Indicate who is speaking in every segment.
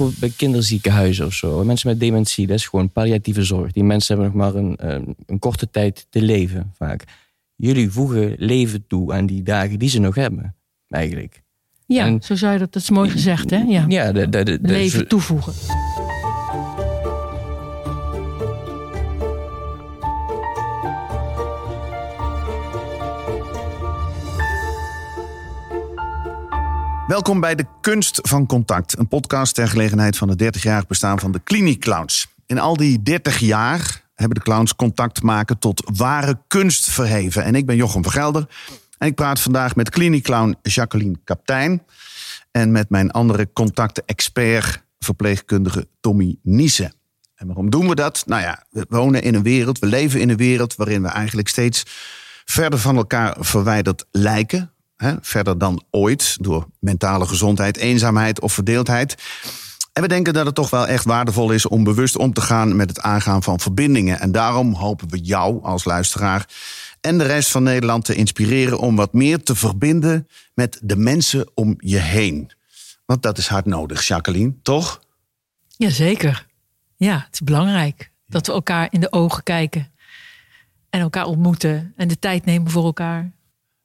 Speaker 1: Bijvoorbeeld bij kinderziekenhuizen of zo. Mensen met dementie, dat is gewoon palliatieve zorg. Die mensen hebben nog maar een, een korte tijd te leven vaak. Jullie voegen leven toe aan die dagen die ze nog hebben, eigenlijk.
Speaker 2: Ja,
Speaker 1: En-
Speaker 2: zo zou je dat, dat is mooi gezegd, hè? Ja.
Speaker 1: Ja, de, de, de, de-
Speaker 2: Leven toevoegen.
Speaker 3: Welkom bij De Kunst van Contact, een podcast ter gelegenheid van het 30-jarig bestaan van de Clinic Clowns. In al die 30 jaar hebben de clowns contact maken tot ware kunst verheven. En ik ben Jochem Vergelder en ik praat vandaag met Clinic Clown Jacqueline Kaptein en met mijn andere contacten-expert, verpleegkundige Tommy Niesen. En waarom doen we dat? Nou ja, we wonen in een wereld, we leven in een wereld waarin we eigenlijk steeds verder van elkaar verwijderd lijken. Hè? Verder dan ooit door mentale gezondheid, eenzaamheid of verdeeldheid. En we denken dat het toch wel echt waardevol is om bewust om te gaan met het aangaan van verbindingen. En daarom hopen we jou als luisteraar en de rest van Nederland te inspireren om wat meer te verbinden met de mensen om je heen. Want dat is hard nodig, Jacqueline, toch?
Speaker 2: Jazeker. Ja, het is belangrijk dat we elkaar in de ogen kijken. En elkaar ontmoeten. En de tijd nemen voor elkaar.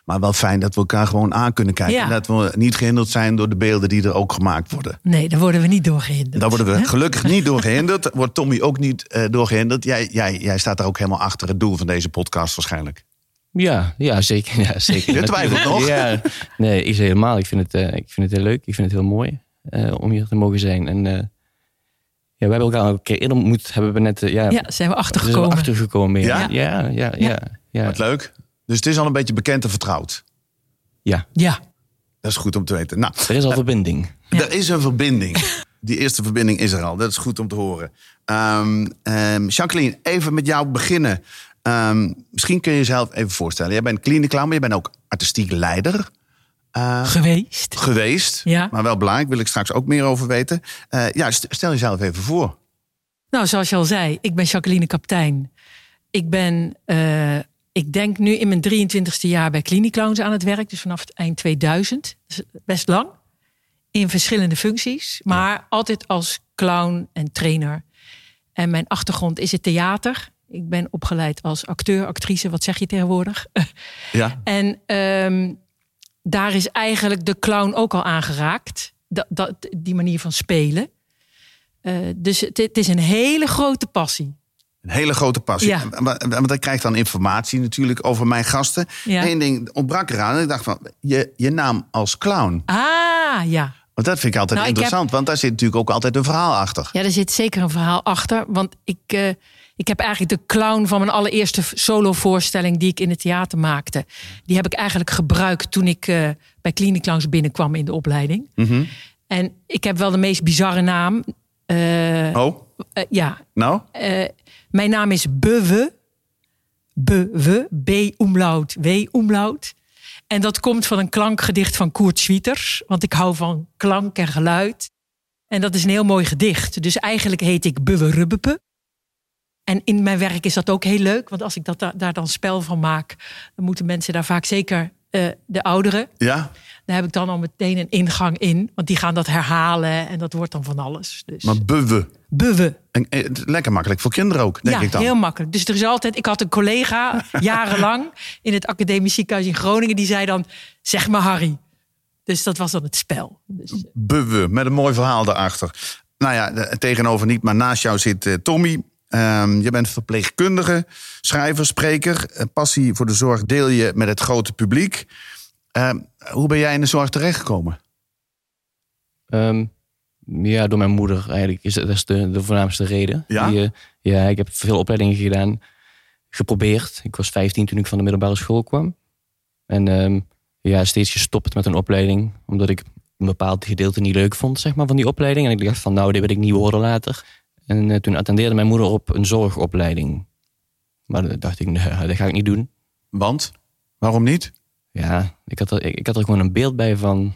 Speaker 3: Maar wel fijn dat we elkaar gewoon aan kunnen kijken.
Speaker 2: Ja.
Speaker 3: En dat we niet gehinderd zijn door de beelden die er ook gemaakt worden.
Speaker 2: Nee, daar worden we niet door gehinderd.
Speaker 3: Daar worden we gelukkig niet door gehinderd. Wordt Tommy ook niet eh, door gehinderd. Jij, jij, jij staat daar ook helemaal achter het doel van deze podcast waarschijnlijk.
Speaker 1: Ja, ja, zeker. Ja, zeker.
Speaker 3: Je twijfelt nog?
Speaker 1: Ja, nee, ik zeg helemaal. Ik vind, het, eh, ik vind het heel leuk. Ik vind het heel mooi eh, om hier te mogen zijn. En eh, ja, we hebben elkaar al een keer eerder ontmoet. Hebben we net, ja,
Speaker 2: Ja, zijn we
Speaker 1: we zijn er
Speaker 2: achtergekomen.
Speaker 1: achtergekomen. Ja,
Speaker 3: Ja?
Speaker 1: ja, ja, ja. ja,
Speaker 3: Wat leuk. Dus het is al een beetje bekend en vertrouwd.
Speaker 1: ja.
Speaker 2: Ja,
Speaker 3: Dat is goed om te weten. Nou,
Speaker 1: Er is al verbinding.
Speaker 2: Ja.
Speaker 3: er is een verbinding. Die eerste verbinding is er al. Dat is goed om te horen. Ehm, ehm, Jacqueline, even met jou beginnen. Ehm, misschien kun je jezelf even voorstellen. Jij bent kliniek clown, maar je bent ook artistiek leider eh,
Speaker 2: geweest.
Speaker 3: geweest.
Speaker 2: Ja.
Speaker 3: Maar wel belangrijk, wil ik straks ook meer over weten. Eh, ja, st- stel jezelf even voor.
Speaker 2: Nou, zoals je al zei, ik ben Jacqueline Kaptein. Ik ben, eh, ik denk nu in mijn 23ste jaar bij Clowns aan het werk. Dus vanaf het eind 2000. Dus best lang. In verschillende functies. Maar altijd als clown en trainer. En mijn achtergrond is het theater. Ik ben opgeleid als acteur, actrice. Wat zeg je tegenwoordig?
Speaker 3: Ja.
Speaker 2: En ehm, daar is eigenlijk de clown ook al aangeraakt. Dat, dat, die manier van spelen. Eh, dus het, het is een hele grote passie.
Speaker 3: Een hele grote passie.
Speaker 2: Ja.
Speaker 3: Want ik krijg dan informatie natuurlijk over mijn gasten.
Speaker 2: Ja.
Speaker 3: Eén ding ontbrak eraan. En ik dacht van, je, je naam als clown.
Speaker 2: Ah, ja.
Speaker 3: Want dat vind ik altijd
Speaker 2: Nou, ik
Speaker 3: interessant. Want daar zit natuurlijk ook altijd een verhaal achter.
Speaker 2: Ja, er zit zeker een verhaal achter. Want ik, eh, ik heb eigenlijk de clown van mijn allereerste solovoorstelling... die ik in het theater maakte. Die heb ik eigenlijk gebruikt toen ik eh, bij Clinic Clowns binnenkwam in de opleiding.
Speaker 3: Mhm.
Speaker 2: En ik heb wel de meest bizarre naam. Eh,
Speaker 3: Oh,
Speaker 2: eh, ja,
Speaker 3: nou?
Speaker 2: Eh, mijn naam is Bewe. Bewe. B-umlaut. W-umlaut. En dat komt van een klankgedicht van Koert Schwieters. Want ik hou van klank en geluid. En dat is een heel mooi gedicht. Dus eigenlijk heet ik Bewe Rubbepe. En in mijn werk is dat ook heel leuk. Want als ik dat, da- daar dan spel van maak... dan moeten mensen daar vaak zeker eh, de ouderen...
Speaker 3: Ja,
Speaker 2: daar heb ik dan al meteen een ingang in. Want die gaan dat herhalen en dat wordt dan van alles. Dus
Speaker 3: maar. Bewe. En, eh, lekker makkelijk voor kinderen ook, denk
Speaker 2: ja,
Speaker 3: ik dan.
Speaker 2: heel makkelijk. Dus er is altijd. Ik had een collega jarenlang in het academisch ziekenhuis in Groningen. Die zei dan: zeg maar Harry. Dus dat was dan het spel. Dus, eh,
Speaker 3: Bewe, met een mooi verhaal daarachter. Nou ja, tegenover niet, maar naast jou zit eh, Tommy. Ehm, je bent verpleegkundige, schrijver, spreker. Passie voor de zorg deel je met het grote publiek. Ehm, hoe ben jij in de zorg terechtgekomen?
Speaker 1: Ehm, ja, door mijn moeder eigenlijk. Is dat is de, de voornaamste reden.
Speaker 3: Ja?
Speaker 1: Die, eh, ja, ik heb veel opleidingen gedaan. Geprobeerd. Ik was 15 toen ik van de middelbare school kwam. En ehm, ja, steeds gestopt met een opleiding. Omdat ik een bepaald gedeelte niet leuk vond, zeg maar, van die opleiding. En ik dacht van, nou, dit wil ik niet worden later. En eh, toen attendeerde mijn moeder op een zorgopleiding. Maar dan dacht ik, nee, dat ga ik niet doen.
Speaker 3: Want? Waarom niet?
Speaker 1: Ja, ik had er, ik, had er gewoon een beeld bij van...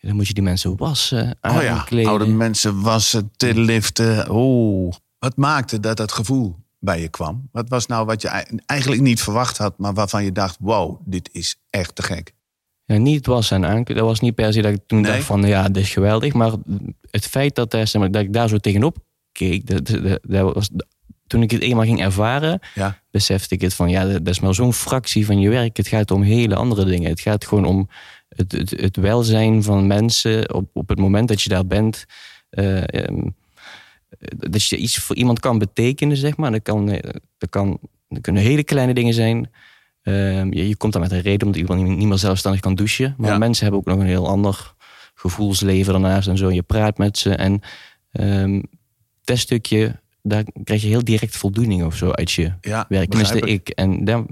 Speaker 1: dan moet je die mensen wassen,
Speaker 3: Oh ja,
Speaker 1: aankleden.
Speaker 3: oude mensen wassen, liften. Oh, wat maakte dat dat gevoel bij je kwam? Wat was nou wat je ei- eigenlijk niet verwacht had, maar waarvan je dacht: wow, dit is echt te gek.
Speaker 1: Ja, niet was en aank. Dat was niet per se dat ik toen
Speaker 3: Nee.
Speaker 1: dacht van ja, dit is geweldig. Maar het feit dat, dat ik daar zo tegenop keek, dat, dat, dat was, toen ik het eenmaal ging ervaren,
Speaker 3: Ja.
Speaker 1: besefte ik het van ja, dat is maar zo'n fractie van je werk. Het gaat om hele andere dingen. Het gaat gewoon om het, het, het welzijn van mensen op, op het moment dat je daar bent. Eh, ehm, dat je iets voor iemand kan betekenen, zeg maar. Dat, kan, eh, dat, kan, dat kunnen hele kleine dingen zijn. Ehm, je, je komt daar met een reden omdat iemand niet, meer zelfstandig kan douchen. Maar
Speaker 3: Ja.
Speaker 1: mensen hebben ook nog een heel ander gevoelsleven daarnaast en zo. Je praat met ze en ehm, dat stukje, daar krijg je heel direct voldoening of zo uit je
Speaker 3: Ja,
Speaker 1: werk. Tenminste, ik. En daar,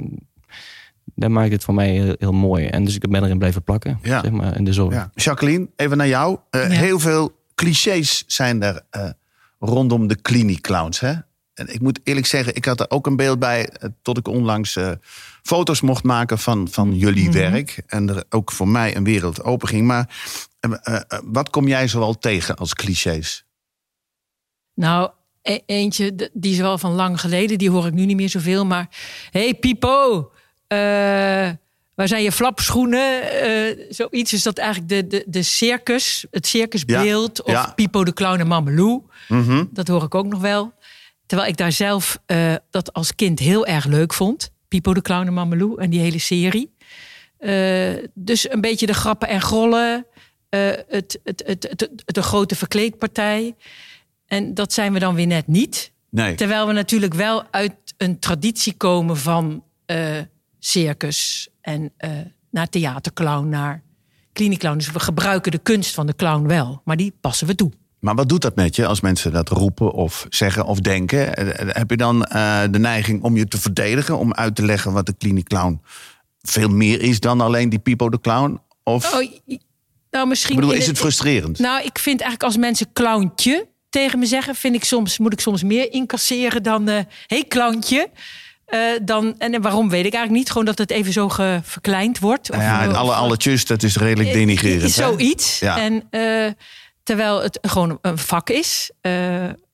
Speaker 1: daar maakt het voor mij heel, heel mooi. En dus ik ben erin blijven plakken,
Speaker 3: Ja.
Speaker 1: zeg maar, in de zorg.
Speaker 3: Ja. Jacqueline, even naar jou. Eh,
Speaker 2: Ja.
Speaker 3: Heel veel clichés zijn er eh, rondom de kliniekclowns. Hè? En ik moet eerlijk zeggen, ik had er ook een beeld bij... eh, tot ik onlangs foto's mocht maken van, van jullie werk. En er ook voor mij een wereld open ging. Maar wat kom jij zoal tegen als clichés?
Speaker 2: Nou, e- eentje, die is wel van lang geleden. Die hoor ik nu niet meer zoveel. Maar, hey Pipo, eh, waar zijn je flapschoenen? Eh, zoiets is dat eigenlijk de, de, de circus, het circusbeeld.
Speaker 3: Ja,
Speaker 2: Of
Speaker 3: ja.
Speaker 2: Pipo de Clown en Mamelou.
Speaker 3: Mhm.
Speaker 2: Dat hoor ik ook nog wel. Terwijl ik daar zelf eh, dat als kind heel erg leuk vond. Pipo de Clown en Mamelou en die hele serie. Dus een beetje de grappen en grollen. het, het, het, het, de grote verkleedpartij. En dat zijn we dan weer net niet.
Speaker 3: Nee.
Speaker 2: Terwijl we natuurlijk wel uit een traditie komen van eh, circus en eh, naar theaterclown, naar kliniekclown. Dus we gebruiken de kunst van de clown wel, maar die passen we toe.
Speaker 3: Maar wat doet dat met je als mensen dat roepen of zeggen of denken? Eh, Heb je dan de neiging om je te verdedigen, om uit te leggen wat de kliniekclown veel meer is dan alleen die Pipo de Clown? Of
Speaker 2: Oh, nou, misschien
Speaker 3: ik bedoel, is het frustrerend?
Speaker 2: Nou, ik vind eigenlijk als mensen clowntje tegen me zeggen, vind ik soms, moet ik soms meer incasseren dan hé hey, clowntje. Eh, dan, en waarom weet ik eigenlijk niet. Gewoon dat het even zo verkleind wordt.
Speaker 3: Nou ja,
Speaker 2: Of-
Speaker 3: en
Speaker 2: of-
Speaker 3: alle, alle tjus, dat is redelijk denigrerend. hè?
Speaker 2: Zoiets.
Speaker 3: Ja.
Speaker 2: En eh, terwijl het gewoon een vak is, eh,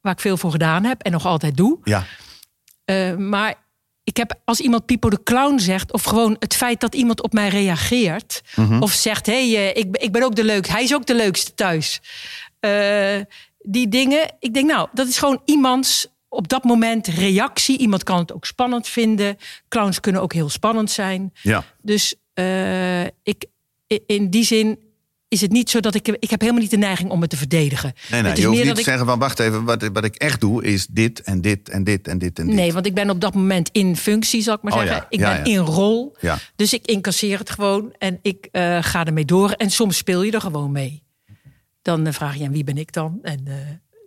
Speaker 2: waar ik veel voor gedaan heb en nog altijd doe.
Speaker 3: Ja,
Speaker 2: Eh, maar ik heb als iemand Pipo de Clown zegt, of gewoon het feit dat iemand op mij reageert,
Speaker 3: Mhm.
Speaker 2: of zegt: hé, hey, eh, ik, ik ben ook de leukste, hij is ook de leukste thuis. Die dingen, ik denk, nou, dat is gewoon iemands op dat moment reactie. Iemand kan het ook spannend vinden. Clowns kunnen ook heel spannend zijn.
Speaker 3: ja.
Speaker 2: Dus eh, ik, in die zin is het niet zo dat ik... Ik heb helemaal niet de neiging om het te verdedigen.
Speaker 3: Nee, nee,
Speaker 2: het
Speaker 3: je
Speaker 2: is
Speaker 3: hoeft
Speaker 2: meer
Speaker 3: niet
Speaker 2: dat
Speaker 3: te
Speaker 2: ik...
Speaker 3: zeggen van wacht even, wat, wat ik echt doe is dit en dit en dit en dit en dit.
Speaker 2: Nee, want ik ben op dat moment in functie, zal ik maar
Speaker 3: Oh
Speaker 2: zeggen.
Speaker 3: ja,
Speaker 2: Ik
Speaker 3: ja,
Speaker 2: ben
Speaker 3: ja.
Speaker 2: in rol.
Speaker 3: Ja.
Speaker 2: Dus ik incasseer het gewoon en ik eh, ga ermee door. En soms speel je er gewoon mee. Dan eh, vraag je, en wie ben ik dan? En, eh,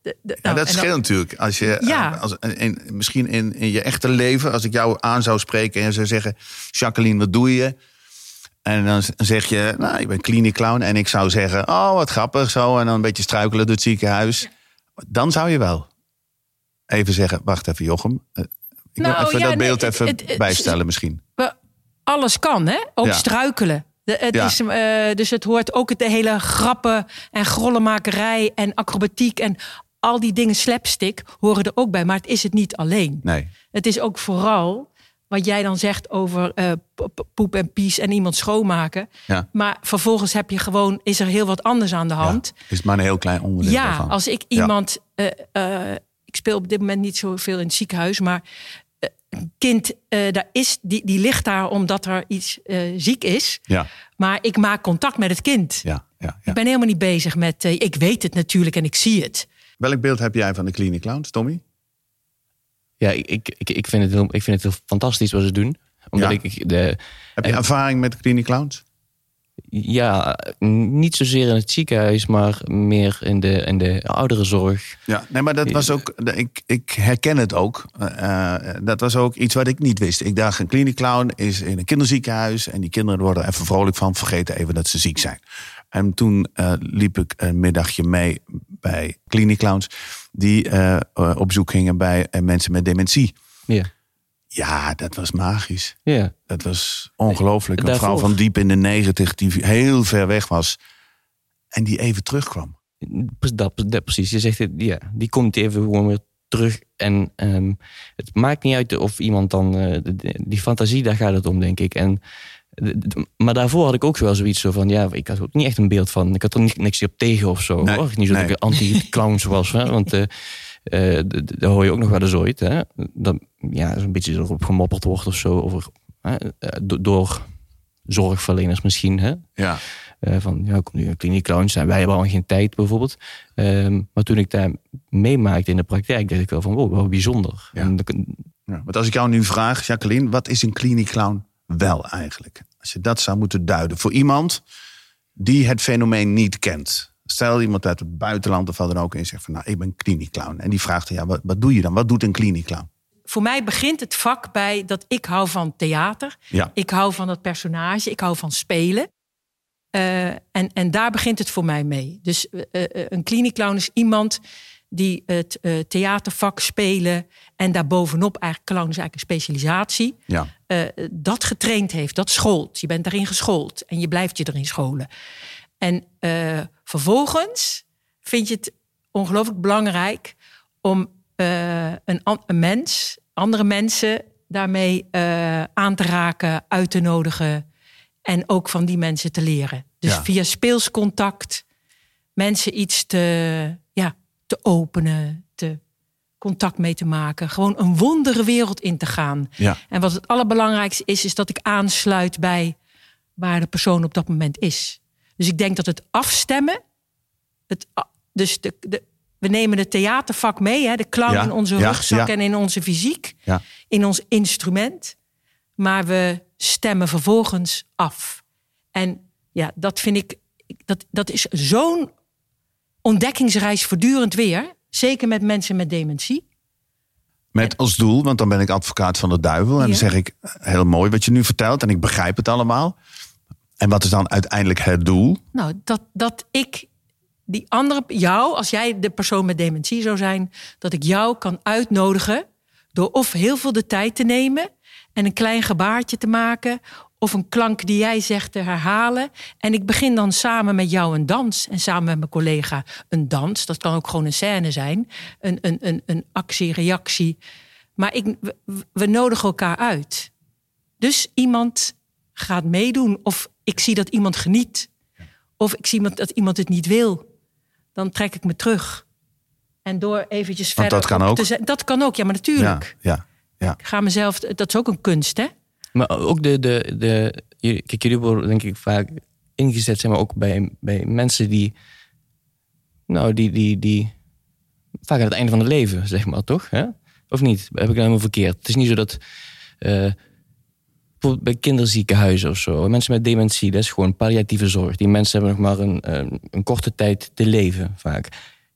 Speaker 2: de, de-
Speaker 3: Ja,
Speaker 2: nou,
Speaker 3: dat
Speaker 2: dan-
Speaker 3: scheelt natuurlijk. Als je,
Speaker 2: Ja.
Speaker 3: eh, als, in, misschien in, in je echte leven, als ik jou aan zou spreken en zou zeggen: Jacqueline, wat doe je? En dan zeg je, nou, ik ben kliniekclown. En ik zou zeggen, oh, wat grappig zo. En dan een beetje struikelen door het ziekenhuis. Dan zou je wel even zeggen, wacht even Jochem. Ik
Speaker 2: Nou,
Speaker 3: wil even
Speaker 2: ja,
Speaker 3: dat
Speaker 2: nee,
Speaker 3: beeld even
Speaker 2: het- het-
Speaker 3: bijstellen misschien.
Speaker 2: alles kan, hè? Ook struikelen. De- het
Speaker 3: Ja.
Speaker 2: is, eh, dus het hoort ook de hele grappen en grollenmakerij en acrobatiek en al die dingen, slapstick, horen er ook bij. Maar het is het niet alleen.
Speaker 3: Nee.
Speaker 2: Het is ook vooral wat jij dan zegt over eh, po- po- poep en pies en iemand schoonmaken.
Speaker 3: Ja.
Speaker 2: Maar vervolgens heb je gewoon, is er heel wat anders aan de hand.
Speaker 3: Ja, is maar een heel klein onderdeel
Speaker 2: Ja,
Speaker 3: daarvan.
Speaker 2: als ik iemand. eh, ik speel op dit moment niet zoveel in het ziekenhuis, maar kind eh, daar is, die, die ligt daar omdat er iets eh, ziek is.
Speaker 3: Ja,
Speaker 2: Maar ik maak contact met het kind.
Speaker 3: ja, ja, ja.
Speaker 2: Ik ben helemaal niet bezig met. eh, ik weet het natuurlijk en ik zie het.
Speaker 3: Welk beeld heb jij van de Clinic Clowns, Tommy?
Speaker 1: Ja, ik, ik, ik, vind het heel, ik vind het heel fantastisch wat ze doen. Omdat
Speaker 3: Ja.
Speaker 1: ik de,
Speaker 3: Heb je ervaring met de Clinic Clowns?
Speaker 1: Ja, niet zozeer in het ziekenhuis, maar meer in de, in de ouderenzorg.
Speaker 3: Ja, nee, maar dat was ook, ik, ik herken het ook. Eh, eh, dat was ook iets wat ik niet wist. Ik dacht, een clinic clown is in een kinderziekenhuis en die kinderen worden er even vrolijk van, vergeten even dat ze ziek zijn. En toen eh, liep ik een middagje mee bij clinic clowns die op zoek gingen bij mensen met dementie.
Speaker 1: Ja,
Speaker 3: Ja, dat was magisch.
Speaker 1: ja.
Speaker 3: Dat was ongelooflijk. Een
Speaker 1: Daarvoor.
Speaker 3: vrouw van diep in de negentig die heel ver weg was en die even terugkwam.
Speaker 1: Dat, dat, precies. Je zegt het, ja, die komt even gewoon weer terug. En ehm, het maakt niet uit of iemand dan... eh, die fantasie, daar gaat het om, denk ik. En, maar daarvoor had ik ook wel zoiets zo van... Ja, ik had ook niet echt een beeld van... Ik had er niks op tegen of zo.
Speaker 3: Nee,
Speaker 1: hoor. Niet zo dat ik anti-clowns was. Hè? Want... eh d- daar hoor je ook nog wel eens ooit. Hè? Dat ja, zo'n beetje erop gemopperd wordt of zo. Over, hè? eh, do- door zorgverleners misschien. Hè?
Speaker 3: Ja.
Speaker 1: Eh, van ja, kom nu een kliniek clowns zijn. Wij hebben al geen tijd bijvoorbeeld. Ehm, maar toen ik daar meemaakte in de praktijk, dacht ik wel van wow, wel bijzonder.
Speaker 3: Ja.
Speaker 1: En
Speaker 3: Ja, want als ik jou nu vraag, Jacqueline, wat is een clinic clown wel eigenlijk? Als je dat zou moeten duiden voor iemand die het fenomeen niet kent. Stel iemand uit het buitenland of wat dan ook en je zegt van nou, ik ben clinic clown. En die vraagt ja, wat, wat doe je dan? Wat doet een clinic clown?
Speaker 2: Voor mij begint het vak bij dat ik hou van theater.
Speaker 3: Ja.
Speaker 2: Ik hou van dat personage. Ik hou van spelen. Eh, en, en daar begint het voor mij mee. Dus eh, eh, een kliniekclown is iemand die het theatervak spelen... en daarbovenop eigenlijk clown is eigenlijk een specialisatie...
Speaker 3: Ja.
Speaker 2: dat getraind heeft, dat scholt. Je bent daarin geschoold en je blijft je erin scholen. En eh, vervolgens vind je het ongelooflijk belangrijk om eh, een, mens, andere mensen daarmee eh, aan te raken, uit te nodigen en ook van die mensen te leren. Dus
Speaker 3: Ja.
Speaker 2: via speelscontact mensen iets te, ja, te openen, te contact mee te maken, gewoon een wondere wereld in te gaan.
Speaker 3: Ja.
Speaker 2: En wat het allerbelangrijkste is, is dat ik aansluit bij waar de persoon op dat moment is. Dus ik denk dat het afstemmen, het, dus de, de, we nemen het theatervak mee, hè, de clown
Speaker 3: Ja,
Speaker 2: in onze
Speaker 3: ja,
Speaker 2: rugzak
Speaker 3: ja.
Speaker 2: en in onze fysiek,
Speaker 3: Ja.
Speaker 2: in ons instrument. Maar we stemmen vervolgens af. En ja, dat vind ik, dat, dat is zo'n ontdekkingsreis voortdurend weer. Zeker met mensen met dementie.
Speaker 3: Met als doel, want dan ben ik advocaat van de duivel. En dan zeg ik, heel mooi wat je nu vertelt. En ik begrijp het allemaal. En wat is dan uiteindelijk het doel?
Speaker 2: Nou, dat, dat ik die andere, jou, als jij de persoon met dementie zou zijn, dat ik jou kan uitnodigen door of heel veel de tijd te nemen en een klein gebaartje te maken, of een klank die jij zegt te herhalen. En ik begin dan samen met jou een dans en samen met mijn collega een dans. Dat kan ook gewoon een scène zijn, een, een, een, een actie-reactie. Maar ik, we, we nodigen elkaar uit. Dus iemand gaat meedoen. Of ik zie dat iemand geniet. Of ik zie dat iemand het niet wil. Dan trek ik me terug. En door eventjes
Speaker 3: Want
Speaker 2: verder...
Speaker 3: dat kan ook.
Speaker 2: te zet- dat kan ook, ja, maar natuurlijk.
Speaker 3: Ja, ja, ja.
Speaker 2: Ik ga mezelf... Dat is ook een kunst, hè?
Speaker 1: Maar ook de, de, de kijk, jullie worden denk ik vaak ingezet, zeg maar, ook bij, bij mensen die, nou, die, die, die, vaak aan het einde van het leven, zeg maar, toch? Hè? Of niet? Heb ik dat helemaal verkeerd? Het is niet zo dat, eh, bijvoorbeeld bij kinderziekenhuizen of zo, mensen met dementie, dat is gewoon palliatieve zorg. Die mensen hebben nog maar een, een, een korte tijd te leven, vaak.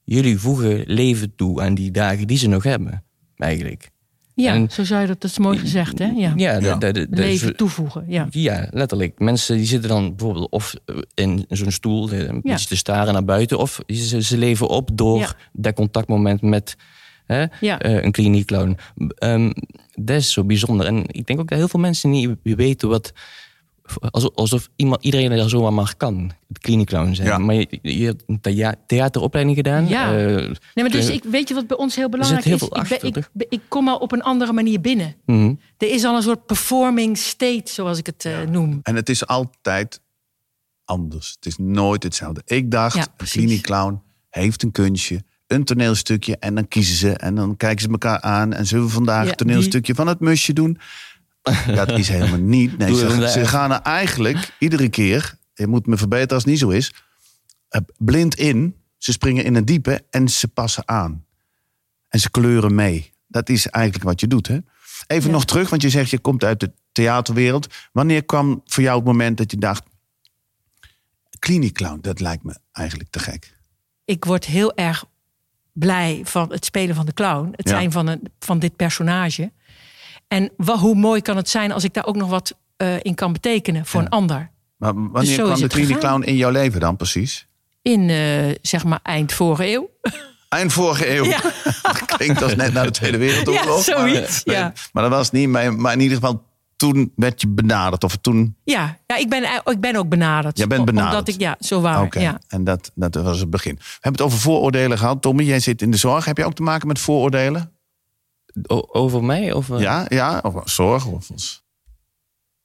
Speaker 1: Jullie voegen leven toe aan die dagen die ze nog hebben, eigenlijk.
Speaker 2: Ja,
Speaker 1: En-
Speaker 2: zo zou je dat... Dat is mooi gezegd, hè? Ja.
Speaker 1: Ja, de,
Speaker 3: Ja.
Speaker 1: de, de, de-
Speaker 2: Leven toevoegen, ja.
Speaker 1: ja, letterlijk. Mensen die zitten dan bijvoorbeeld of in zo'n stoel eh, een beetje te staren naar buiten, of ze, ze leven op door
Speaker 2: Ja.
Speaker 1: dat contactmoment met hè,
Speaker 2: Ja.
Speaker 1: eh, een kliniekclown. Ehm dat is zo bijzonder. En ik denk ook dat heel veel mensen niet weten wat. Alsof, alsof iemand, iedereen er zomaar maar kan, het kliniekclown zijn.
Speaker 3: Ja.
Speaker 1: Maar je, je hebt een thea- theateropleiding gedaan.
Speaker 2: Ja.
Speaker 1: eh,
Speaker 2: Nee, maar dus ik, weet je wat bij ons heel belangrijk
Speaker 1: heel
Speaker 2: is?
Speaker 1: veel
Speaker 2: Ik, ben- ik, ik kom al op een andere manier binnen.
Speaker 1: mhm.
Speaker 2: Er is al een soort performing state, zoals ik het eh, noem.
Speaker 3: En het is altijd anders. Het is nooit hetzelfde. Ik dacht,
Speaker 2: Ja,
Speaker 3: een
Speaker 2: precies.
Speaker 3: kliniekclown heeft een kunstje, een toneelstukje. En dan kiezen ze en dan kijken ze elkaar aan. En zullen we vandaag
Speaker 2: Ja,
Speaker 3: het toneelstukje van het musje doen? Dat is helemaal niet. Nee, ze, gaan er eigenlijk iedere keer, je moet me verbeteren als het niet zo is, eh, blind in. Ze springen in het diepe en ze passen aan. En ze kleuren mee. Dat is eigenlijk wat je doet. Hè? Even
Speaker 2: Ja.
Speaker 3: nog terug, want je zegt je komt uit de theaterwereld. Wanneer kwam voor jou het moment dat je dacht... kliniekclown, dat lijkt me eigenlijk te gek.
Speaker 2: Ik word heel erg blij van het spelen van de clown. Het
Speaker 3: Ja.
Speaker 2: zijn van, een, van dit personage. En wa- hoe mooi kan het zijn als ik daar ook nog wat eh, in kan betekenen voor
Speaker 3: Ja.
Speaker 2: een ander.
Speaker 3: Maar wanneer
Speaker 2: zo
Speaker 3: kwam de
Speaker 2: het
Speaker 3: kliniekclown in jouw leven dan precies?
Speaker 2: In eh, zeg maar eind vorige eeuw.
Speaker 3: Eind vorige eeuw. Klinkt als net na de Tweede Wereldoorlog.
Speaker 2: Ja, zoiets,
Speaker 3: Maar,
Speaker 2: ja.
Speaker 3: maar dat was niet. Maar, maar in ieder geval toen werd je benaderd? Of toen...
Speaker 2: Ja, ja ik, ben, ik ben ook benaderd.
Speaker 3: Jij bent benaderd?
Speaker 2: Omdat ik, ja, zo waar.
Speaker 3: Oké,
Speaker 2: Ja.
Speaker 3: en dat, dat was het begin. We hebben het over vooroordelen gehad. Tommy, jij zit in de zorg. Heb je ook te maken met vooroordelen?
Speaker 1: O- over mij? Of, eh?
Speaker 3: Ja, ja, of zorg? Of als-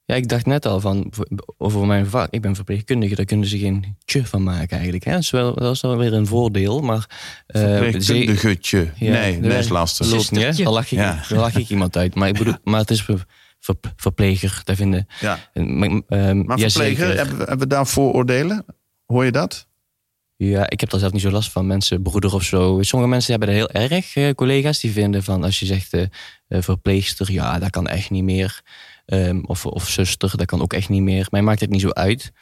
Speaker 1: Ja, ik dacht net al van, over mijn vak. Ik ben verpleegkundige, daar kunnen ze geen tje van maken eigenlijk. Hè? Dat, is wel, dat is wel weer een voordeel, maar... eh,
Speaker 3: Verpleegkundigetje.
Speaker 1: Ja,
Speaker 3: nee, dat is lastig.
Speaker 1: Loopt niet, hè?
Speaker 2: Zustertje.
Speaker 1: Dan lach ik,
Speaker 3: Ja.
Speaker 1: dan lach ik iemand uit. Maar, ik bedoel, maar het is ver, ver- verpleger, daar vinden...
Speaker 3: Ja.
Speaker 1: Maar, ehm,
Speaker 3: Maar
Speaker 1: ja,
Speaker 3: verpleger,
Speaker 1: zeker.
Speaker 3: hebben, we- hebben we daar vooroordelen? Hoor je dat?
Speaker 1: Ja, ik heb daar zelf niet zo last van. Mensen, broeder of zo. Sommige mensen hebben dat heel erg. eh, collega's die vinden van als je zegt eh, eh, verpleegster, ja, dat kan echt niet meer. Ehm, of, of zuster, dat kan ook echt niet meer. Mij maakt het niet zo uit.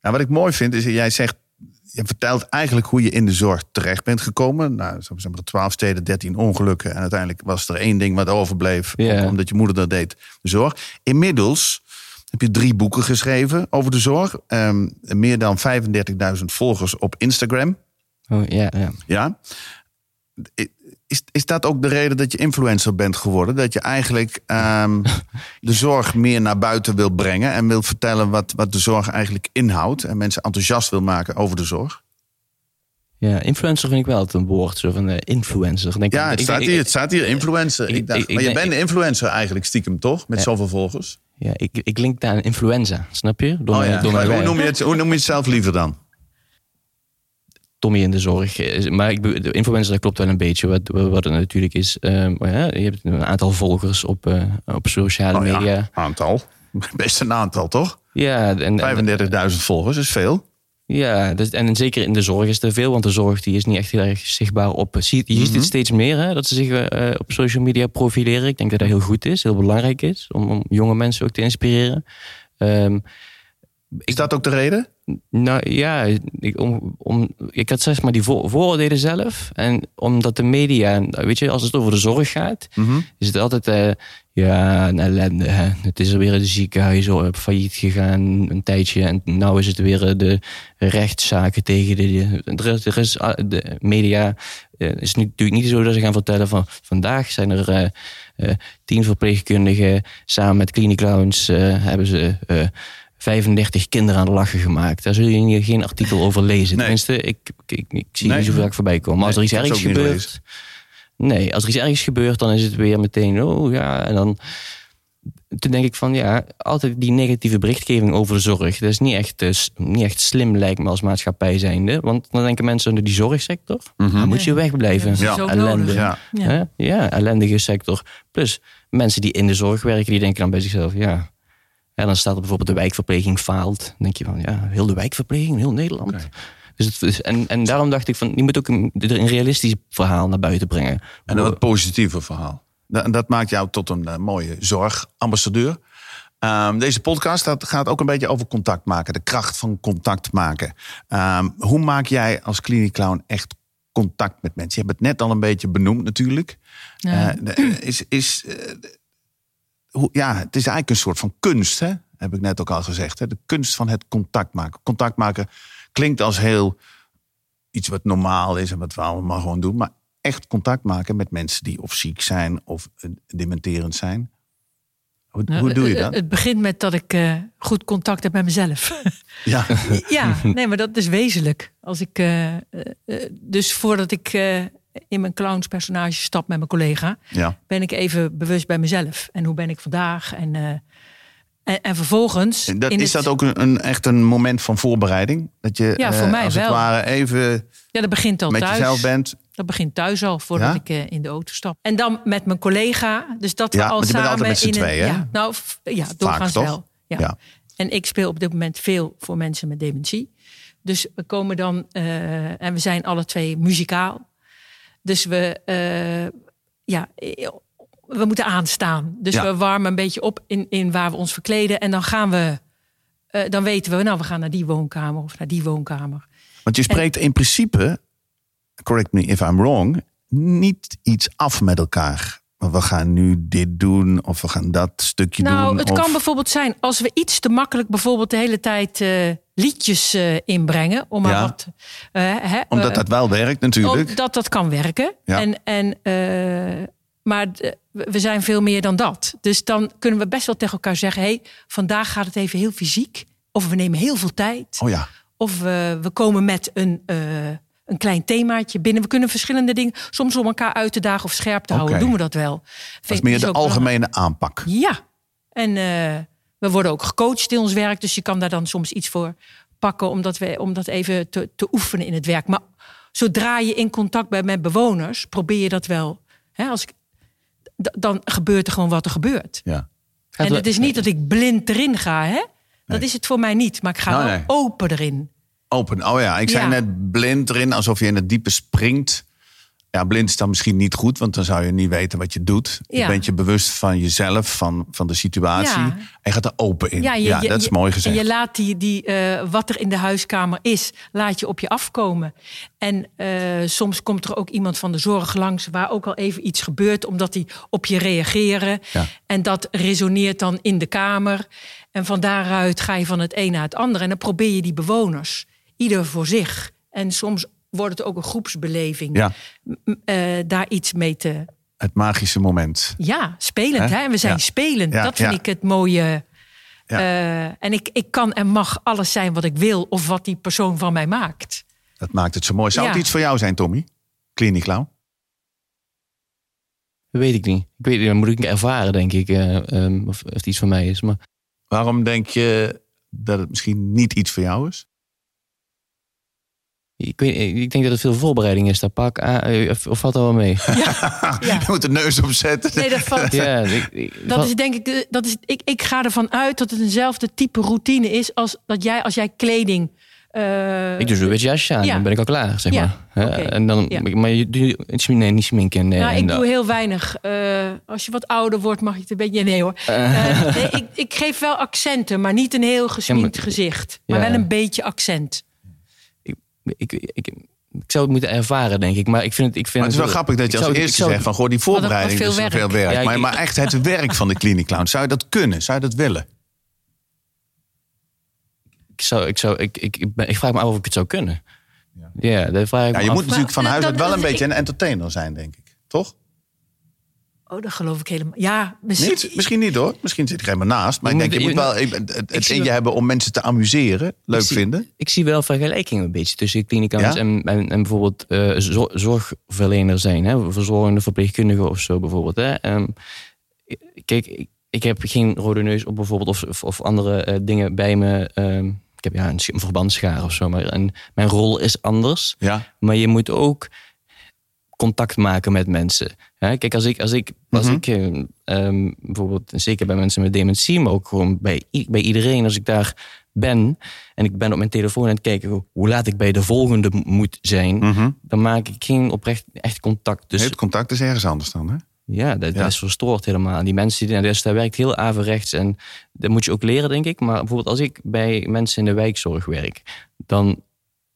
Speaker 3: Nou, wat ik mooi vind, is jij zegt... Je vertelt eigenlijk hoe je in de zorg terecht bent gekomen. Nou, zo zeggen we 12 steden, 13 ongelukken. En uiteindelijk was er één ding wat overbleef. Omdat je moeder dat deed, de zorg. Inmiddels heb je drie boeken geschreven over de zorg. Ehm, meer dan 35.000 volgers op Instagram.
Speaker 1: Oh, ja, ja.
Speaker 3: Ja. Is, is dat ook de reden dat je influencer bent geworden? Dat je eigenlijk ehm, de zorg meer naar buiten wil brengen en wil vertellen wat, wat de zorg eigenlijk inhoudt en mensen enthousiast wil maken over de zorg?
Speaker 1: ja, influencer vind ik wel het een woord. Zo van eh, influencer. Denk
Speaker 3: Ja,
Speaker 1: ik-
Speaker 3: het
Speaker 1: ik-
Speaker 3: staat
Speaker 1: ik-
Speaker 3: hier, het staat hier influencer.
Speaker 1: ik-
Speaker 3: dacht, maar je bent een influencer eigenlijk stiekem toch? Met
Speaker 1: Ja.
Speaker 3: zoveel volgers.
Speaker 1: Ja, ik, ik link daar aan influenza, snap je? Door
Speaker 3: Oh, ja.
Speaker 1: door
Speaker 3: hoe, noem je het, hoe noem je het zelf liever dan?
Speaker 1: Tommy in de zorg. eh, Maar ik, de influencer, dat klopt wel een beetje. Wat, wat het natuurlijk is. eh, maar ja, je hebt een aantal volgers op, eh, op sociale
Speaker 3: Oh, ja,
Speaker 1: media.
Speaker 3: aantal. Best een aantal toch?
Speaker 1: Ja, en, en,
Speaker 3: 35.000 volgers is veel.
Speaker 1: ja dus, en zeker in de zorg is er veel. Want de zorg die is niet echt heel erg zichtbaar op. Zie, je ziet
Speaker 3: Mhm.
Speaker 1: het steeds meer, hè, dat ze zich eh, op social media profileren. Ik denk dat dat heel goed is, heel belangrijk is. Om, om jonge mensen ook te inspireren. Ehm,
Speaker 3: Is dat ook de reden?
Speaker 1: Nou ja, ik, om, om, ik had zeg maar die voor, vooroordelen zelf. En omdat de media, weet je, als het over de zorg gaat,
Speaker 3: Mhm.
Speaker 1: is het altijd, eh, ja, een ellende. Hè. Het is er weer een ziekenhuis oh, failliet gegaan een tijdje. En nou is het weer eh, de rechtszaken tegen de. er is- er is, de media eh, is nu natuurlijk niet zo dat ze gaan vertellen van vandaag zijn er eh, eh, tien verpleegkundigen samen met cliniclowns hebben ze. Eh, 35 kinderen aan de lachen gemaakt. Daar zul je hier geen artikel over lezen.
Speaker 3: Nee.
Speaker 1: Tenminste, ik, ik, ik zie
Speaker 3: Nee.
Speaker 1: niet zoveel vaak voorbij komen. Maar als er iets ergs gebeurt... Nee, als er iets ergs gebeurt, dan is het weer meteen... Oh ja, en dan... Toen denk ik van, ja, altijd die negatieve berichtgeving over de zorg. Dat is niet echt, eh, niet echt slim, lijkt me, als maatschappij zijnde. Want dan denken mensen onder die zorgsector... dan moet je wegblijven.
Speaker 3: Ja. Ja.
Speaker 2: Ja.
Speaker 1: Ja, ellendige sector. Plus mensen die in de zorg werken, die denken dan bij zichzelf, ja. En dan staat er bijvoorbeeld de wijkverpleging faalt. Dan denk je van, ja, heel de wijkverpleging, heel Nederland. Dus het, en, en daarom dacht ik van, je moet ook een, een realistisch verhaal naar buiten brengen.
Speaker 3: En een wat positiever verhaal. En dat maakt jou tot een eh, mooie zorgambassadeur. Ehm, deze podcast dat gaat ook een beetje over contact maken. De kracht van contact maken. Ehm, hoe maak jij als kliniekclown echt contact met mensen? Je hebt het net al een beetje benoemd natuurlijk.
Speaker 2: Ja.
Speaker 3: Eh, is, is, eh, hoe, ja, het is eigenlijk een soort van kunst, hè? heb ik net ook al gezegd. Hè? De kunst van het contact maken. Contact maken klinkt als heel iets wat normaal is en wat we allemaal gewoon doen. Maar echt contact maken met mensen die of ziek zijn of eh, dementerend zijn. Hoe,
Speaker 2: Nou,
Speaker 3: hoe doe je
Speaker 2: het-
Speaker 3: dat?
Speaker 2: Het begint met dat ik eh, goed contact heb met mezelf.
Speaker 3: Ja,
Speaker 2: ja, nee, maar dat is wezenlijk. Als ik, eh, eh, eh, dus voordat ik eh, in mijn clownspersonage stap met mijn collega,
Speaker 3: ja.
Speaker 2: ben ik even bewust bij mezelf. En hoe ben ik vandaag? En, eh, en, en vervolgens.
Speaker 3: En Dat, is
Speaker 2: het-
Speaker 3: dat ook een, een, echt een moment van voorbereiding? Dat je
Speaker 2: Ja, voor
Speaker 3: eh,
Speaker 2: mij
Speaker 3: als
Speaker 2: wel.
Speaker 3: het ware even
Speaker 2: Ja, dat begint al
Speaker 3: met
Speaker 2: thuis.
Speaker 3: jezelf bent.
Speaker 2: Dat begint thuis al, voordat
Speaker 3: Ja?
Speaker 2: ik eh, in de auto stap. En dan met mijn collega. Dus dat we
Speaker 3: Ja,
Speaker 2: al samen
Speaker 3: met
Speaker 2: in een-? Ja, nou, f- ja doorgaans wel. Ja.
Speaker 3: Ja.
Speaker 2: En ik speel op dit moment veel voor mensen met dementie. Dus we komen dan, en we zijn alle twee muzikaal. Dus we, eh, ja, we moeten aanstaan. Dus
Speaker 3: Ja.
Speaker 2: we warmen een beetje op in, in waar we ons verkleden. En dan gaan we, eh, dan weten we, nou, we gaan naar die woonkamer of naar die woonkamer.
Speaker 3: Want je spreekt in principe, correct me if I'm wrong, niet iets af met elkaar. Maar we gaan nu dit doen of we gaan dat stukje doen.
Speaker 2: Nou, het
Speaker 3: of-
Speaker 2: kan bijvoorbeeld zijn als we iets te makkelijk bijvoorbeeld de hele tijd eh, liedjes eh, inbrengen. Om maar
Speaker 3: Ja.
Speaker 2: wat. eh, hè,
Speaker 3: Omdat dat wel werkt natuurlijk.
Speaker 2: Omdat dat kan werken.
Speaker 3: Ja.
Speaker 2: En, en, maar we zijn veel meer dan dat. Dus dan kunnen we best wel tegen elkaar zeggen: hé, hey, vandaag gaat het even heel fysiek. Of we nemen heel veel tijd.
Speaker 3: Oh ja.
Speaker 2: Of we, we komen met een, een klein themaatje binnen. We kunnen verschillende dingen, soms om elkaar uit te dagen of scherp te houden, doen we dat wel.
Speaker 3: Dat is meer de algemene aanpak.
Speaker 2: Ja, en eh, we worden ook gecoacht in ons werk. Dus je kan daar dan soms iets voor pakken om dat, we, om dat even te, te oefenen in het werk. Maar zodra je in contact bent met bewoners, probeer je dat wel. Hè, als ik, d- dan gebeurt er gewoon wat er gebeurt.
Speaker 3: Ja.
Speaker 2: En het is niet dat ik blind erin ga, hè? Dat
Speaker 3: Nee.
Speaker 2: is het voor mij niet. Maar ik ga
Speaker 3: Nou,
Speaker 2: wel
Speaker 3: nee.
Speaker 2: open erin.
Speaker 3: Open. Oh ja, ik zei
Speaker 2: Ja.
Speaker 3: net blind erin, alsof je in het diepe springt. Ja, blind is dan misschien niet goed, want dan zou je niet weten wat je doet. Je
Speaker 2: Ja.
Speaker 3: bent je bewust van jezelf, van, van de situatie.
Speaker 2: Ja.
Speaker 3: En je gaat er open in. Ja,
Speaker 2: Ja, je-
Speaker 3: dat is
Speaker 2: je-
Speaker 3: mooi gezegd.
Speaker 2: En je laat die, die, eh, wat er in de huiskamer is, laat je op je afkomen. En eh, soms komt er ook iemand van de zorg langs waar ook al even iets gebeurt, omdat die op je reageren.
Speaker 3: Ja.
Speaker 2: En dat resoneert dan in de kamer. En van daaruit ga je van het een naar het andere. En dan probeer je die bewoners, ieder voor zich. En soms wordt het ook een groepsbeleving.
Speaker 3: Ja,
Speaker 2: eh, daar iets mee te.
Speaker 3: het magische moment.
Speaker 2: Ja, spelend.
Speaker 3: Hè?
Speaker 2: Hè? En we zijn
Speaker 3: Ja.
Speaker 2: spelend.
Speaker 3: Ja,
Speaker 2: dat vind
Speaker 3: ja.
Speaker 2: ik het mooie.
Speaker 3: Ja.
Speaker 2: Eh, en ik, ik kan en mag alles zijn wat ik wil of wat die persoon van mij maakt.
Speaker 3: Dat maakt het zo mooi. Zou het iets voor jou zijn, Tommy?
Speaker 1: Dat weet ik niet. Ik weet niet, dat moet ik ervaren, denk ik. eh, ehm, of, of het iets van mij is. Maar
Speaker 3: Waarom denk je dat het misschien niet iets voor jou is?
Speaker 1: Ik, weet, ik denk dat het veel voorbereiding is. Dat pak aan, eh, of, of valt dat wel mee?
Speaker 2: Ja.
Speaker 3: Je moet de neus opzetten.
Speaker 2: Nee, dat valt.
Speaker 1: ja, ik, ik-
Speaker 2: Dat is denk ik, de- dat is, ik, ik ga ervan uit dat het eenzelfde type routine is als dat jij als jij kleding. eh,
Speaker 1: ik doe zo'n beetje jasje aan,
Speaker 2: Ja.
Speaker 1: dan ben ik al klaar, zeg
Speaker 2: Ja,
Speaker 1: maar. En dan,
Speaker 2: Ja.
Speaker 1: Maar je doet nee, niet sminken. Nee,
Speaker 2: nou, ik
Speaker 1: dan-
Speaker 2: doe heel weinig. Eh, als je wat ouder wordt, mag je het een beetje. Nee hoor. Eh, nee, ik, ik geef wel accenten, maar niet een heel gesminkt
Speaker 1: maar-
Speaker 2: gezicht. Maar
Speaker 1: Ja.
Speaker 2: wel een beetje accent.
Speaker 1: Ik, ik, ik, ik zou het moeten ervaren, denk ik. Maar ik vind het, ik vind
Speaker 3: Maar het is wel
Speaker 1: het-
Speaker 3: grappig dat je als eerste zegt van... Goh, die voorbereiding is
Speaker 2: veel
Speaker 3: veel werk.
Speaker 1: Ja,
Speaker 3: maar, maar echt het werk van de Clinic Clown. Zou je dat kunnen? Zou je dat willen?
Speaker 1: Ik, zou, ik, zou, ik, ik, ik, ben- ik vraag me af of ik het zou kunnen. Ja, dat vraag ik
Speaker 3: Ja,
Speaker 1: me
Speaker 3: je
Speaker 1: af.
Speaker 3: moet natuurlijk van huis uit wel een beetje een entertainer zijn, denk ik. Toch?
Speaker 2: Oh, dat geloof ik helemaal. Ja, misschien.
Speaker 3: Niet? Misschien niet hoor. Misschien zit ik helemaal naast. Maar
Speaker 1: Je
Speaker 3: ik denk, je
Speaker 1: moet-
Speaker 3: wel het, in je hebben om mensen te amuseren. Leuk
Speaker 1: Ik zie-
Speaker 3: vinden.
Speaker 1: Ik zie wel vergelijkingen een beetje tussen klinicans
Speaker 3: Ja?
Speaker 1: en, en, en bijvoorbeeld eh, zo- zorgverlener zijn. Hè? Verzorgende verpleegkundige of zo bijvoorbeeld. Hè? Ehm, kijk, ik, ik heb geen rode neus op bijvoorbeeld of, of, of andere eh, dingen bij me. Ehm, ik heb ja, een, sch- een verbandsschaar of zo. Maar en mijn rol is anders.
Speaker 3: Ja.
Speaker 1: Maar je moet ook contact maken met mensen. Hè? Kijk, als ik, als ik, als
Speaker 3: Mhm.
Speaker 1: ik eh, ehm, bijvoorbeeld, zeker bij mensen met dementie, maar ook gewoon bij, bij iedereen, als ik daar ben en ik ben op mijn telefoon aan het kijken hoe laat ik bij de volgende moet zijn,
Speaker 3: Mhm.
Speaker 1: dan maak ik geen oprecht echt contact. Dus
Speaker 3: Het contact is ergens anders dan. Hè?
Speaker 1: ja, dat,
Speaker 3: Ja.
Speaker 1: dat is verstoord helemaal. Die mensen, die, dus dat werkt heel averechts. En dat moet je ook leren, denk ik. Maar bijvoorbeeld als ik bij mensen in de wijkzorg werk, dan,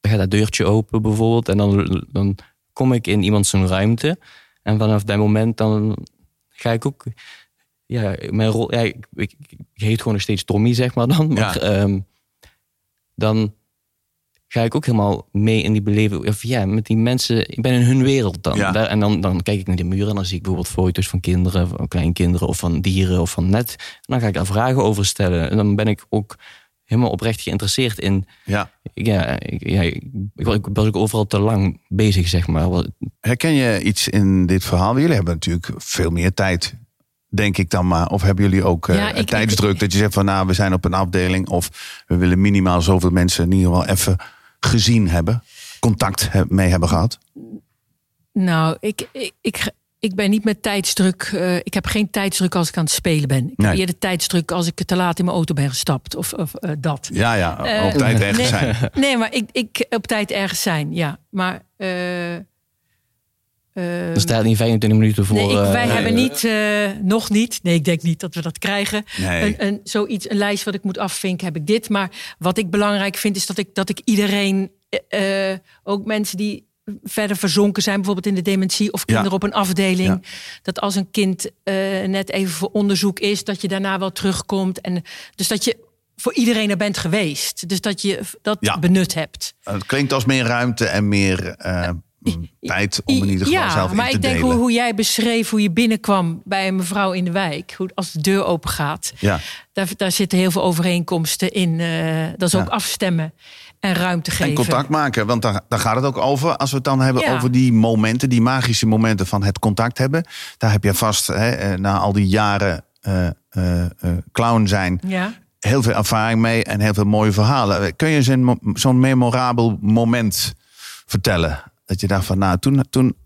Speaker 1: dan gaat dat deurtje open bijvoorbeeld. En dan, dan kom ik in iemand zijn ruimte. En vanaf dat moment dan ga ik ook... Ja, mijn rol... Ja, ik, ik, ik heet gewoon nog steeds Tommy, zeg maar dan. Maar ehm, dan ga ik ook helemaal mee in die beleving. Of ja, met die mensen. Ik ben in hun wereld dan.
Speaker 3: Ja.
Speaker 1: Daar, en dan, dan kijk ik naar de muren en dan zie ik bijvoorbeeld foto's van kinderen, van kleinkinderen of van dieren of van net. En dan ga ik daar vragen over stellen. En dan ben ik ook helemaal oprecht geïnteresseerd in.
Speaker 3: Ja.
Speaker 1: Ja, ik, ja, ik, ik was ook overal te lang bezig, zeg maar.
Speaker 3: Herken je iets in dit verhaal? Jullie hebben natuurlijk veel meer tijd, denk ik dan maar. Of hebben jullie ook eh,
Speaker 2: Ja, ik-
Speaker 3: tijdsdruk dat je zegt van nou, we zijn op een afdeling. Of we willen minimaal zoveel mensen in ieder geval even gezien hebben. Contact he- mee hebben gehad.
Speaker 2: Nou, ik, ik, ik, ben niet met tijdsdruk. eh, ik heb geen tijdsdruk als ik aan het spelen ben. Ik
Speaker 3: Nee.
Speaker 2: heb eerder tijdsdruk als ik te laat in mijn auto ben gestapt. Of, of eh, dat.
Speaker 3: Ja, ja,
Speaker 2: Eh,
Speaker 3: op tijd ergens
Speaker 2: nee,
Speaker 3: zijn.
Speaker 2: Nee, maar ik, ik op tijd ergens zijn, ja. Maar. eh, eh,
Speaker 1: er staat niet 25 minuten voor.
Speaker 2: nee, ik, wij hebben niet, eh, nog niet. Nee, ik denk niet dat we dat krijgen.
Speaker 3: Nee.
Speaker 2: Een, een, zoiets, een lijst wat ik moet afvinken, heb ik dit. Maar wat ik belangrijk vind, is dat ik, dat ik iedereen, ook mensen die verder verzonken zijn, bijvoorbeeld in de dementie of kinderen
Speaker 3: Ja.
Speaker 2: op een afdeling,
Speaker 3: Ja.
Speaker 2: dat als een kind eh, net even voor onderzoek is, dat je daarna wel terugkomt. En dus dat je voor iedereen er bent geweest. Dus dat je dat
Speaker 3: Ja.
Speaker 2: benut hebt.
Speaker 3: Het klinkt als meer ruimte en meer eh, mm, tijd om in ieder geval
Speaker 2: ja,
Speaker 3: zelf in
Speaker 2: maar
Speaker 3: te
Speaker 2: ik denk
Speaker 3: delen.
Speaker 2: hoe, hoe jij beschreef hoe je binnenkwam bij een mevrouw in de wijk. Hoe, als de deur open gaat.
Speaker 3: Ja.
Speaker 2: Daar, daar zitten heel veel overeenkomsten in. eh, dat is ook afstemmen en ruimte geven.
Speaker 3: En contact maken, want daar, daar gaat het ook over. Als we het dan hebben
Speaker 2: Ja.
Speaker 3: over die momenten, die magische momenten van het contact hebben. Daar heb je vast, hè, eh, na al die jaren eh, clown zijn,
Speaker 2: Ja.
Speaker 3: heel veel ervaring mee en heel veel mooie verhalen. Kun je zo'n mo- zo'n memorabel moment vertellen? Dat je dacht van, nou, toen, toen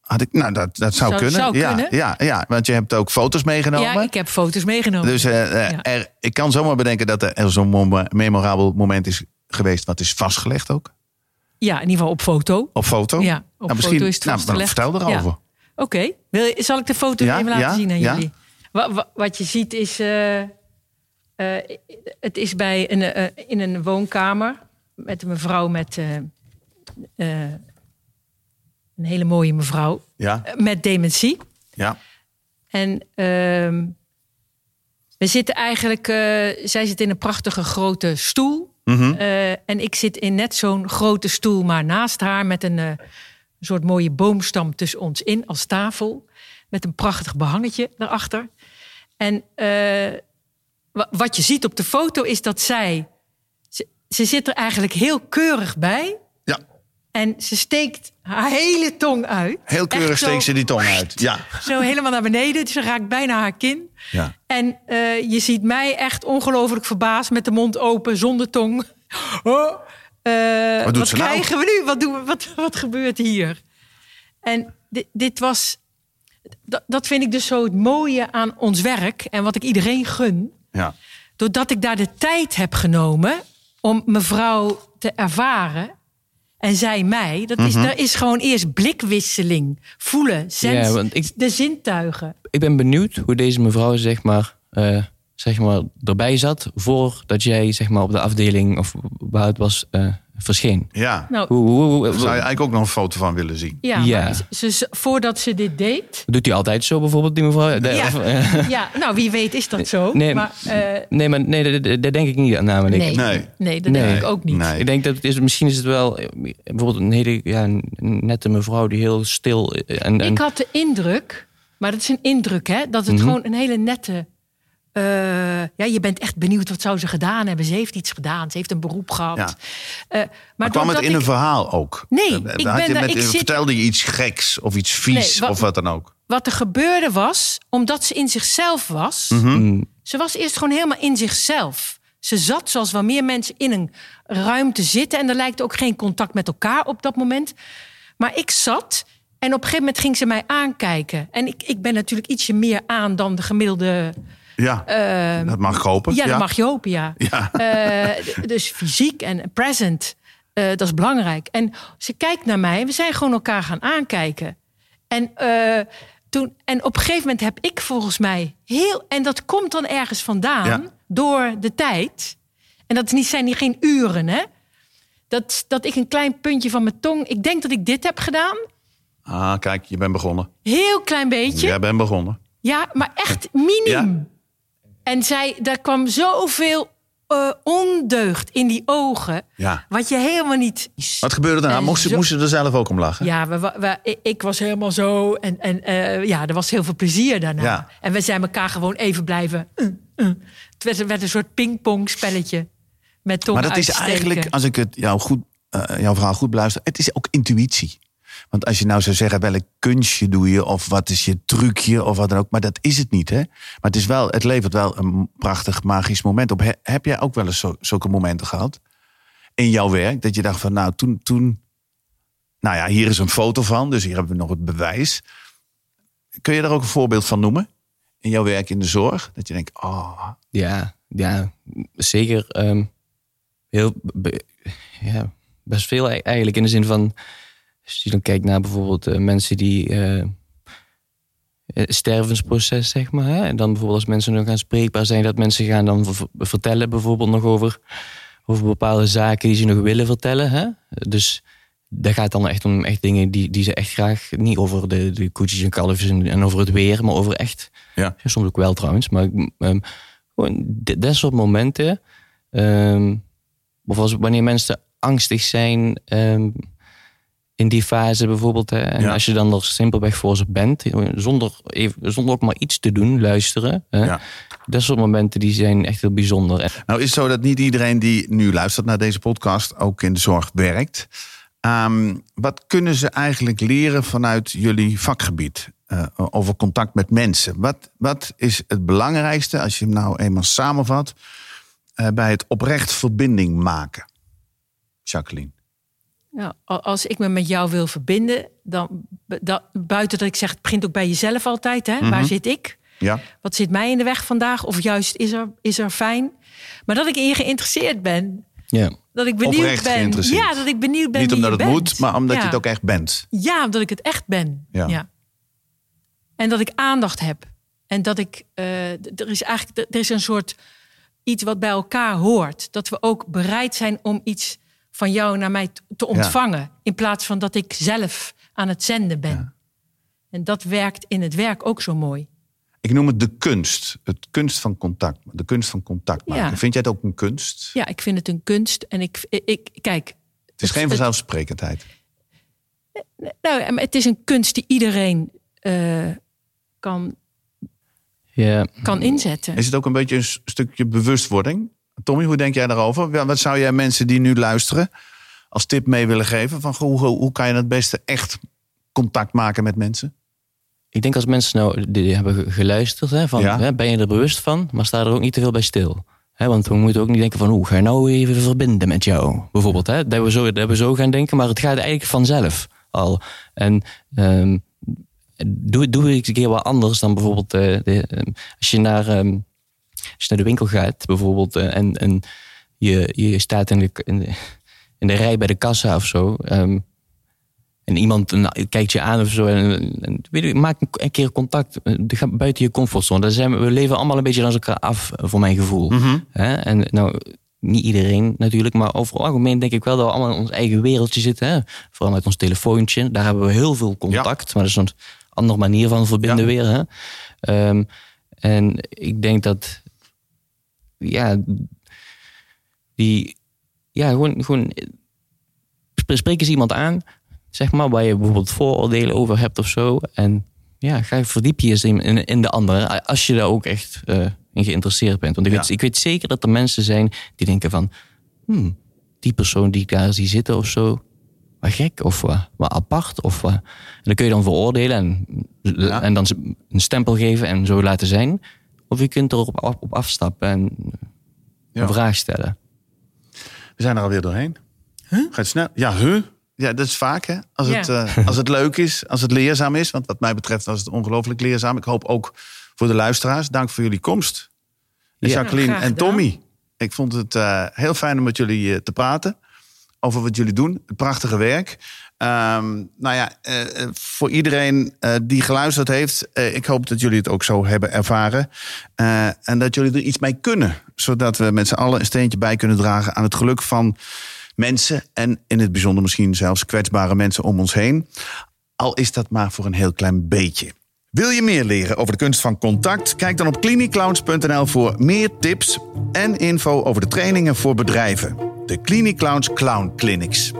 Speaker 3: had ik, nou, dat, dat zou,
Speaker 2: Zou-
Speaker 3: kunnen.
Speaker 2: zou
Speaker 3: ja,
Speaker 2: kunnen.
Speaker 3: Ja, ja, want je hebt ook foto's meegenomen.
Speaker 2: ja, ik heb foto's meegenomen.
Speaker 3: Dus
Speaker 2: Ja.
Speaker 3: er, ik kan zomaar bedenken dat er zo'n memorabel moment is geweest, wat is vastgelegd ook.
Speaker 2: Ja, in ieder geval op foto.
Speaker 3: Op foto?
Speaker 2: Ja, op
Speaker 3: Nou, misschien,
Speaker 2: foto is het
Speaker 3: nou,
Speaker 2: vastgelegd.
Speaker 3: vertel erover.
Speaker 2: Ja. Oké, Wil je- zal ik de foto
Speaker 3: Ja,
Speaker 2: even laten
Speaker 3: ja,
Speaker 2: zien aan
Speaker 3: ja.
Speaker 2: jullie? Wa- wa- wat je ziet is, eh, eh, het is bij een, eh, in een woonkamer met een mevrouw met een hele mooie mevrouw
Speaker 3: Ja,
Speaker 2: met dementie.
Speaker 3: ja.
Speaker 2: En ehm, we zitten eigenlijk, zij zit in een prachtige grote stoel.
Speaker 3: Mhm.
Speaker 2: Eh, en ik zit in net zo'n grote stoel, maar naast haar met een, eh, soort mooie boomstam tussen ons in als tafel. Met een prachtig behangetje daarachter. En eh, wa- wat je ziet op de foto is dat zij. Ze zit er eigenlijk heel keurig bij. En ze steekt haar hele tong uit.
Speaker 3: Heel keurig steekt ze die tong uit. Ja,
Speaker 2: Zo helemaal naar beneden. Dus ze raakt bijna haar kin.
Speaker 3: ja.
Speaker 2: En eh, je ziet mij echt ongelooflijk verbaasd met de mond open, zonder tong. Oh, eh,
Speaker 3: Wat doet ze nou?
Speaker 2: krijgen we nu? Wat, doen we, wat, wat gebeurt hier? En dit, dit was. Dat, dat vind ik dus zo het mooie aan ons werk en wat ik iedereen gun.
Speaker 3: ja.
Speaker 2: Doordat ik daar de tijd heb genomen om mevrouw te ervaren. En zij mij. Dat is,
Speaker 3: Mhm.
Speaker 2: Er is gewoon eerst blikwisseling. Voelen, sens,
Speaker 1: Ja, want ik-
Speaker 2: de zintuigen.
Speaker 1: Ik ben benieuwd hoe deze mevrouw zeg maar, eh, zeg maar erbij zat voordat jij zeg maar, op de afdeling of waar het was eh, verscheen.
Speaker 3: ja.
Speaker 2: Nou,
Speaker 1: Hoe, hoe, hoe-
Speaker 3: Daar zou je eigenlijk ook nog een foto van willen zien.
Speaker 2: Ja,
Speaker 1: Ja.
Speaker 2: ze- ze- voordat ze dit deed.
Speaker 1: doet hij altijd zo bijvoorbeeld die mevrouw? De-
Speaker 2: Ja.
Speaker 1: of,
Speaker 2: Ja, nou wie weet is dat zo.
Speaker 1: Nee,
Speaker 2: maar, eh,
Speaker 1: nee, maar nee, dat, denk ik niet aan namelijk.
Speaker 2: nee,
Speaker 3: Nee.
Speaker 2: nee. dat
Speaker 1: Nee.
Speaker 2: denk ik ook niet.
Speaker 3: Nee.
Speaker 1: Ik denk dat het is, misschien is het wel eh, bijvoorbeeld een hele ja, nette mevrouw die heel stil en, en
Speaker 2: Ik had de indruk, maar dat is een indruk, hè, dat het
Speaker 1: Mhm.
Speaker 2: gewoon een hele nette. Eh, ja, je bent echt benieuwd wat zou ze gedaan hebben. Ze heeft iets gedaan, ze heeft een beroep gehad.
Speaker 3: Ja.
Speaker 2: Eh, maar
Speaker 3: Maar kwam het in een verhaal ook?
Speaker 2: Nee,
Speaker 3: Eh,
Speaker 2: ik ben
Speaker 3: je
Speaker 2: daar-
Speaker 3: met-
Speaker 2: ik zit-
Speaker 3: Vertelde je iets geks of iets vies
Speaker 2: Nee, wat-
Speaker 3: of wat dan ook?
Speaker 2: Wat er gebeurde was, omdat ze in zichzelf was.
Speaker 3: Mhm.
Speaker 1: Mm,
Speaker 2: Ze was eerst gewoon helemaal in zichzelf. Ze zat zoals wel meer mensen in een ruimte zitten. En er lijkt ook geen contact met elkaar op dat moment. Maar ik zat en op een gegeven moment ging ze mij aankijken. En ik, ik ben natuurlijk ietsje meer aan dan de gemiddelde.
Speaker 3: Ja,
Speaker 2: eh,
Speaker 3: dat mag ik hopen.
Speaker 2: ja, dat mag je hopen, ja.
Speaker 3: Ja.
Speaker 2: Eh, dus fysiek en present, eh, dat is belangrijk. En ze kijkt naar mij we zijn gewoon elkaar gaan aankijken. En, eh, toen, en op een gegeven moment heb ik volgens mij heel... En dat komt dan ergens vandaan
Speaker 3: Ja.
Speaker 2: door de tijd. En dat is niet, zijn niet geen uren, hè? Dat, dat ik een klein puntje van mijn tong... Ik denk dat ik dit heb gedaan.
Speaker 3: Ah, kijk, je bent begonnen.
Speaker 2: Heel klein beetje.
Speaker 3: Jij bent begonnen.
Speaker 2: Ja, maar echt miniem. En zij, daar kwam zoveel eh, ondeugd in die ogen.
Speaker 3: Ja.
Speaker 2: Wat je helemaal niet.
Speaker 3: Wat gebeurde daarna? Moest, je-
Speaker 2: zo-
Speaker 3: moest je er zelf ook om lachen?
Speaker 2: Ja, we, we- ik- was helemaal zo. En, en eh, ja, er was heel veel plezier daarna.
Speaker 3: Ja.
Speaker 2: En we zijn elkaar gewoon even blijven. eh, eh. Het werd, werd een soort pingpong spelletje. Met tong
Speaker 3: maar dat is eigenlijk, als ik het jou goed, eh, jouw verhaal goed beluister, het is ook intuïtie. Want als je nou zou zeggen, welk kunstje doe je, of wat is je trucje, of wat dan ook, maar dat is het niet, hè? Maar het, is wel, het levert wel een prachtig magisch moment op. He- heb jij ook wel eens zulke momenten gehad in jouw werk, dat je dacht van, nou, toen, toen, nou ja, hier is een foto van, dus hier hebben we nog het bewijs. Kun je daar ook een voorbeeld van noemen? In jouw werk in de zorg? Dat je denkt, oh,
Speaker 1: Ja, ja, zeker. ehm, heel, ja, best veel e- eigenlijk in de zin van, als je dan kijkt naar bijvoorbeeld eh, mensen die eh, stervensproces, zeg maar. Hè? En dan bijvoorbeeld als mensen nog aanspreekbaar zijn, dat mensen gaan dan vertellen bijvoorbeeld nog over, over bepaalde zaken die ze nog willen vertellen. Hè? Dus dat gaat dan echt om echt dingen die, die ze echt graag, niet over de, de koetjes en kalfjes en, en over het weer, maar over echt,
Speaker 3: Ja.
Speaker 1: soms ook wel trouwens, maar ehm, gewoon dat soort momenten. ehm, of als, wanneer mensen angstig zijn. ehm, in die fase bijvoorbeeld. Hè, en
Speaker 3: Ja.
Speaker 1: als je dan er simpelweg voor ze bent, zonder, even, zonder ook maar iets te doen, luisteren. Hè,
Speaker 3: Ja.
Speaker 1: Dat soort momenten die zijn echt heel bijzonder.
Speaker 3: Nou is het zo dat niet iedereen die nu luistert naar deze podcast ook in de zorg werkt. Ehm, wat kunnen ze eigenlijk leren vanuit jullie vakgebied eh, over contact met mensen? Wat, wat is het belangrijkste als je hem nou eenmaal samenvat eh, bij het oprecht verbinding maken? Jacqueline.
Speaker 2: Als ik me met jou wil verbinden, dan dat, buiten dat ik zeg, het begint ook bij jezelf altijd. Hè? Waar zit ik?
Speaker 3: Ja,
Speaker 2: Wat zit mij in de weg vandaag? Of juist is er, is er fijn? Maar dat ik in je geïnteresseerd ben.
Speaker 1: ja,
Speaker 2: Dat ik benieuwd
Speaker 3: Oprecht
Speaker 2: ben. Ja, dat ik benieuwd ben
Speaker 3: niet omdat het
Speaker 2: bent.
Speaker 3: moet, maar omdat
Speaker 2: ja.
Speaker 3: je het ook echt bent.
Speaker 2: Ja, omdat ik het echt ben.
Speaker 3: Ja.
Speaker 2: Ja. En dat ik aandacht heb. En dat ik, eh, er is eigenlijk, er is een soort iets wat bij elkaar hoort. Dat we ook bereid zijn om iets van jou naar mij te ontvangen. In plaats van dat ik zelf aan het zenden ben. En dat werkt in het werk ook zo mooi.
Speaker 3: Ik noem het de kunst. Het kunst van contact. De kunst van contact maken.
Speaker 2: Ja.
Speaker 3: Vind jij het ook een kunst?
Speaker 2: Ja, ik vind het een kunst. En ik, ik kijk,
Speaker 3: Het is geen vanzelfsprekendheid.
Speaker 2: nou, het is een kunst die iedereen eh, kan,
Speaker 1: ja.
Speaker 2: kan inzetten.
Speaker 3: Is het ook een beetje een stukje bewustwording? Tommy, hoe denk jij daarover? Wat zou jij mensen die nu luisteren als tip mee willen geven? Van, hoe, hoe kan je het beste echt contact maken met mensen?
Speaker 1: Ik denk als mensen nou die hebben ge- geluisterd, hè, van,
Speaker 3: Ja.
Speaker 1: hè, ben je er bewust van, maar sta er ook niet te veel bij stil. Hè, want we moeten ook niet denken van, hoe ga je nou even verbinden met jou, bijvoorbeeld. Hè? Dat, we zo, dat we zo gaan denken, maar het gaat eigenlijk vanzelf al. En ehm, doe, doe eens een keer wat anders dan bijvoorbeeld eh, de, ehm, als, je naar, ehm, je naar de winkel gaat, bijvoorbeeld, eh, en, en je, je staat in de, in, de, in de rij bij de kassa of zo. ehm, en iemand nou, kijkt je aan of zo. En, en, weet je, maak een, keer contact. Eh, Ga buiten je comfortzone. Daar zijn we, we leven allemaal een beetje langs elkaar af, voor mijn gevoel. Hè? En nou, niet iedereen natuurlijk. Maar over het algemeen denk ik wel dat we allemaal in ons eigen wereldje zitten. Hè? Vooral met ons telefoontje. Daar hebben we heel veel contact. Maar dat is een andere manier van verbinden
Speaker 3: Ja.
Speaker 1: weer. Hè? Ehm, en ik denk dat... Ja, die... Ja, gewoon... gewoon sp- spreek eens iemand aan zeg maar, waar je bijvoorbeeld vooroordelen over hebt of zo. En ja, ga verdiep je eens in, in, in de andere, als je daar ook echt eh, in geïnteresseerd bent. Want ik,
Speaker 3: Ja.
Speaker 1: weet, ik weet zeker dat er mensen zijn die denken van, hmm, die persoon die ik daar zie zitten of zo, wat gek of wat, wat apart. Of wat. En dan kun je dan veroordelen en,
Speaker 3: Ja.
Speaker 1: en dan een stempel geven en zo laten zijn. Of je kunt erop op afstappen en
Speaker 3: Ja.
Speaker 1: een vraag stellen.
Speaker 3: We zijn er alweer doorheen. Gaat snel. Ja, huh? Ja, dat is vaak hè. Als,
Speaker 2: Ja.
Speaker 3: het, eh, als het leuk is, als het leerzaam is. Want wat mij betreft was het ongelooflijk leerzaam. Ik hoop ook voor de luisteraars. Dank voor jullie komst. En
Speaker 1: Ja.
Speaker 3: Jacqueline en. Tommy. Ik vond het eh, heel fijn om met jullie eh, te praten. Over wat jullie doen. Het prachtige werk. Ehm, nou ja, eh, eh, voor iedereen eh, die geluisterd heeft. eh, ik hoop dat jullie het ook zo hebben ervaren. En dat jullie er iets mee kunnen. Zodat we met z'n allen een steentje bij kunnen dragen aan het geluk van mensen. En in het bijzonder misschien zelfs kwetsbare mensen om ons heen. Al is dat maar voor een heel klein beetje. Wil je meer leren over de kunst van contact? Kijk dan op cliniclowns.nl voor meer tips en info over de trainingen voor bedrijven. De Cliniclowns Clown Clinics.